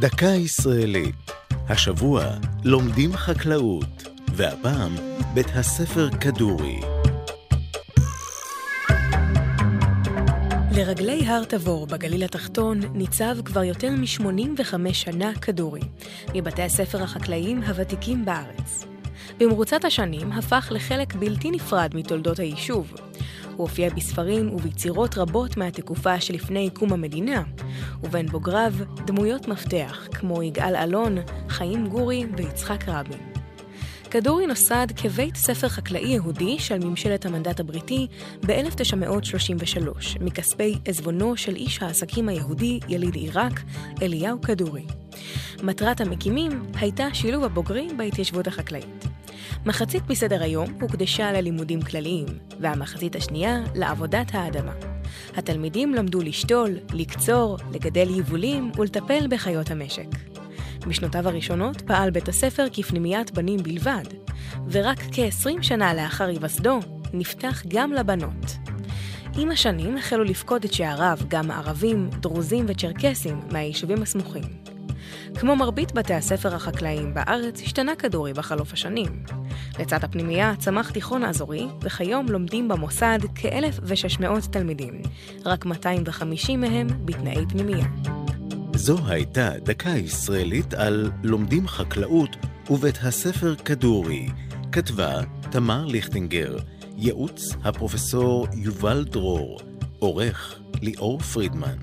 דקה ישראלית. השבוע לומדים חקלאות, והפעם בית הספר כדורי. לרגלי הר תבור בגליל התחתון ניצב כבר יותר מ-85 שנה כדורי, מבתי הספר החקלאיים הוותיקים בארץ. במרוצת השנים הפך לחלק בלתי נפרד מתולדות היישוב. הוא הופיע בספרים וביצירות רבות מהתקופה שלפני קום המדינה, ובין בוגריו דמויות מפתח כמו יגאל אלון, חיים גורי ויצחק רבין. כדורי נוסד כבית ספר חקלאי יהודי של ממשלת המנדט הבריטי ב-1933, מכספי עזבונו של איש העסקים היהודי יליד עיראק, אליהו כדורי. מטרת המקימים הייתה שילוב הבוגרים בהתיישבות החקלאית. מחצית מסדר היום הוקדשה ללימודים כלליים, והמחצית השנייה לעבודת האדמה. התלמידים למדו לשתול, לקצור, לגדל יבולים ולטפל בחיות המשק. בשנותיו הראשונות פעל בית הספר כפנימיית בנים בלבד, ורק כ-20 שנה לאחר היווסדו נפתח גם לבנות. עם השנים החלו לפקוד את שעריו גם ערבים, דרוזים וצ'רקסים מהיישובים הסמוכים. כמו מרבית בתי הספר החקלאיים בארץ, השתנה כדורי בחלוף השנים. לצד הפנימייה צמח תיכון אזורי, וכיום לומדים במוסד כ-1,600 תלמידים, רק 250 מהם בתנאי פנימייה. זו הייתה דקה ישראלית על לומדים חקלאות ובית הספר כדורי. כתבה תמר ליכטינגר, ייעוץ הפרופסור יובל דרור, עורך ליאור פרידמן.